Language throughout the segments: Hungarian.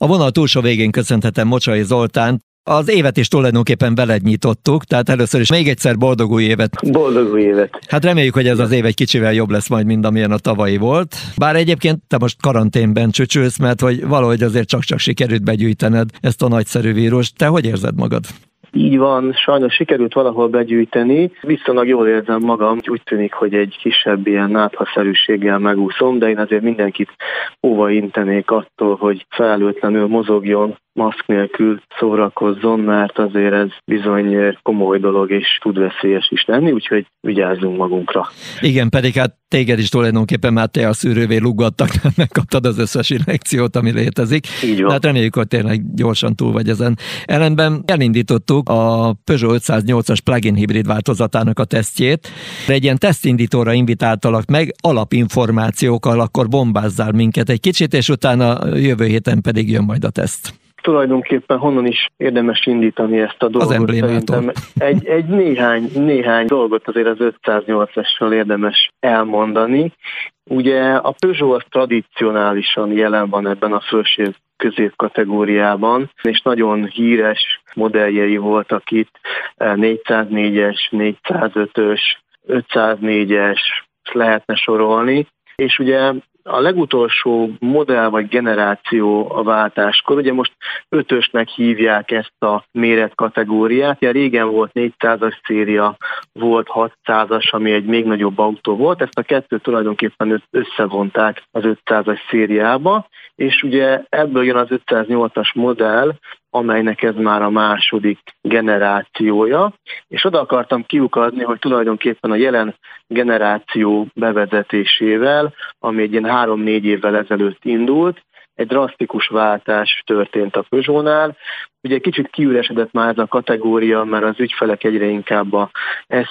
A vonal túlsó végén köszönhetem Mocsai Zoltán, az évet is tulajdonképpen veled nyitottuk, tehát először is még egyszer boldog új évet. Boldog új évet. Hát reméljük, hogy ez az év egy kicsivel jobb lesz majd, mint amilyen a tavalyi volt. Bár egyébként te most karanténben csücsülsz, mert hogy valahogy azért csak-csak sikerült begyűjtened ezt a nagyszerű vírust. Te hogy érzed magad? Így van, sajnos sikerült valahol begyűjteni. Viszonylag jól érzem magam, úgy tűnik, hogy egy kisebb ilyen náthaszerűséggel megúszom, de én azért mindenkit óva intenék attól, hogy felelőtlenül mozogjon maszk nélkül szórakozzon, mert azért ez bizony komoly dolog, és tud veszélyes is lenni, úgyhogy vigyázzunk magunkra. Igen, pedig hát téged is tulajdonképpen már te a szűrővé luggattak, mert megkaptad az összes injekciót, ami létezik. Így van. Hát reméljük, hogy tényleg gyorsan túl vagy ezen. Ellenben elindítottuk a Peugeot 508-as plug-in hibrid változatának a tesztjét. Egy ilyen tesztindítóra invitáltalak meg, alapinformációkkal, akkor bombázzál minket egy kicsit, és utána jövő héten pedig jön majd a teszt tulajdonképpen honnan is érdemes indítani ezt a dolgot. Szerintem egy, egy néhány, néhány dolgot azért az 508-essel érdemes elmondani. Ugye a Peugeot az tradicionálisan jelen van ebben a felső középkategóriában, és nagyon híres modelljei voltak itt, 404-es, 405-ös, 504-es, lehetne sorolni, és ugye a legutolsó modell vagy generáció a váltáskor, ugye most ötösnek hívják ezt a méretkategóriát, ugye régen volt 400-as széria, volt 600-as, ami egy még nagyobb autó volt, ezt a kettőt tulajdonképpen összevonták az 500-as szériába, és ugye ebből jön az 508-as modell, amelynek ez már a második generációja, és oda akartam kiukadni, hogy tulajdonképpen a jelen generáció bevezetésével, ami egy ilyen három-négy évvel ezelőtt indult, egy drasztikus váltás történt a Peugeot-nál. Ugye kicsit kiüresedett már ez a kategória, mert az ügyfelek egyre inkább a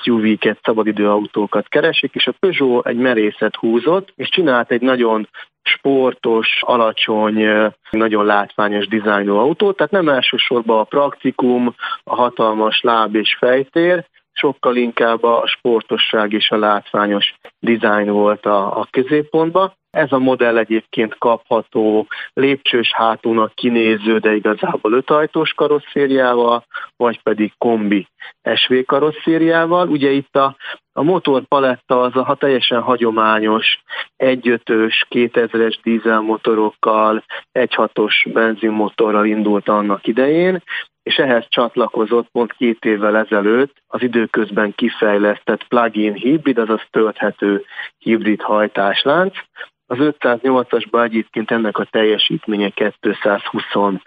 SUV-ket, szabadidőautókat keresik, és a Peugeot egy merészet húzott, és csinált egy nagyon sportos, alacsony, nagyon látványos dizájnú autó, tehát nem elsősorban a praktikum, a hatalmas láb és fejtér, sokkal inkább a sportosság és a látványos dizájn volt a, a középpontban. Ez a modell egyébként kapható lépcsős hátúnak kinéző, de igazából ötajtós karosszériával, vagy pedig kombi SV karosszériával. Ugye itt a, a motorpaletta az a teljesen hagyományos 1.5-ös, 2000-es dízelmotorokkal, 1.6-os benzinmotorral indult annak idején, és ehhez csatlakozott pont két évvel ezelőtt az időközben kifejlesztett plug-in hibrid, azaz tölthető hibrid hajtáslánc, az 508-asban egyébként ennek a teljesítménye 225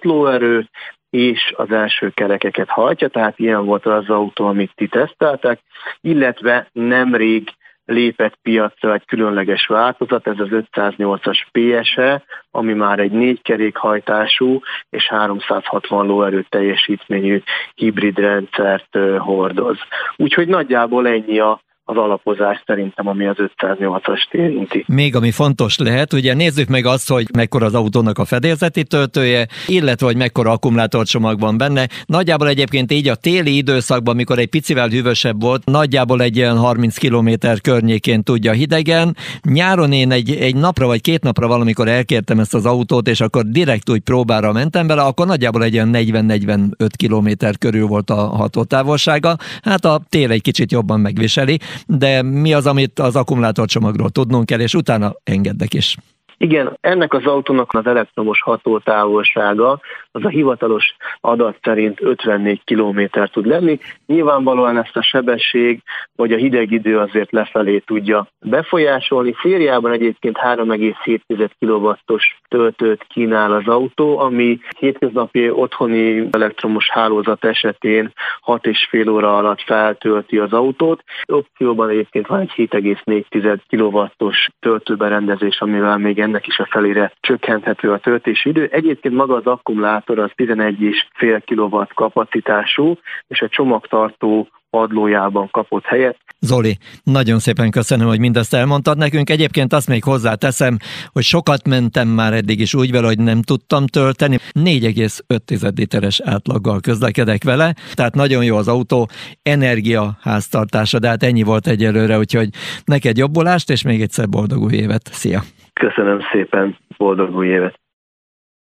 lóerő, és az első kerekeket hajtja, tehát ilyen volt az autó, amit ti teszteltek, illetve nemrég lépett piacra egy különleges változat, ez az 508-as PSE, ami már egy négy kerékhajtású és 360 lóerő teljesítményű hibrid rendszert hordoz. Úgyhogy nagyjából ennyi a az alapozás szerintem, ami az 508-ast érinti. Még ami fontos lehet, ugye nézzük meg azt, hogy mekkora az autónak a fedélzeti töltője, illetve hogy mekkora akkumulátorcsomag van benne. Nagyjából egyébként így a téli időszakban, amikor egy picivel hűvösebb volt, nagyjából egy ilyen 30 km környékén tudja hidegen. Nyáron én egy, egy napra vagy két napra valamikor elkértem ezt az autót, és akkor direkt úgy próbára mentem bele, akkor nagyjából egy ilyen 40-45 km körül volt a hatótávolsága. Hát a tél egy kicsit jobban megviseli de mi az, amit az akkumulátorcsomagról tudnunk kell, és utána engednek is. Igen, ennek az autónak az elektromos hatótávolsága az a hivatalos adat szerint 54 km tud lenni. Nyilvánvalóan ezt a sebesség vagy a hideg idő azért lefelé tudja befolyásolni. Fériában egyébként 3,7 kW-os töltőt kínál az autó, ami hétköznapi otthoni elektromos hálózat esetén 6,5 óra alatt feltölti az autót. Opcióban egyébként van egy 7,4 kW-os töltőberendezés, amivel még ennek is a felére csökkenthető a töltési idő. Egyébként maga az akkumulátor az 11,5 kW kapacitású, és a csomagtartó padlójában kapott helyet. Zoli, nagyon szépen köszönöm, hogy mindezt elmondtad nekünk. Egyébként azt még hozzáteszem, hogy sokat mentem már eddig is úgy vele, hogy nem tudtam tölteni. 4,5 literes átlaggal közlekedek vele, tehát nagyon jó az autó, energia háztartása, de hát ennyi volt egyelőre, úgyhogy neked jobbulást, és még egyszer boldog új évet. Szia! Köszönöm szépen, boldog új évet!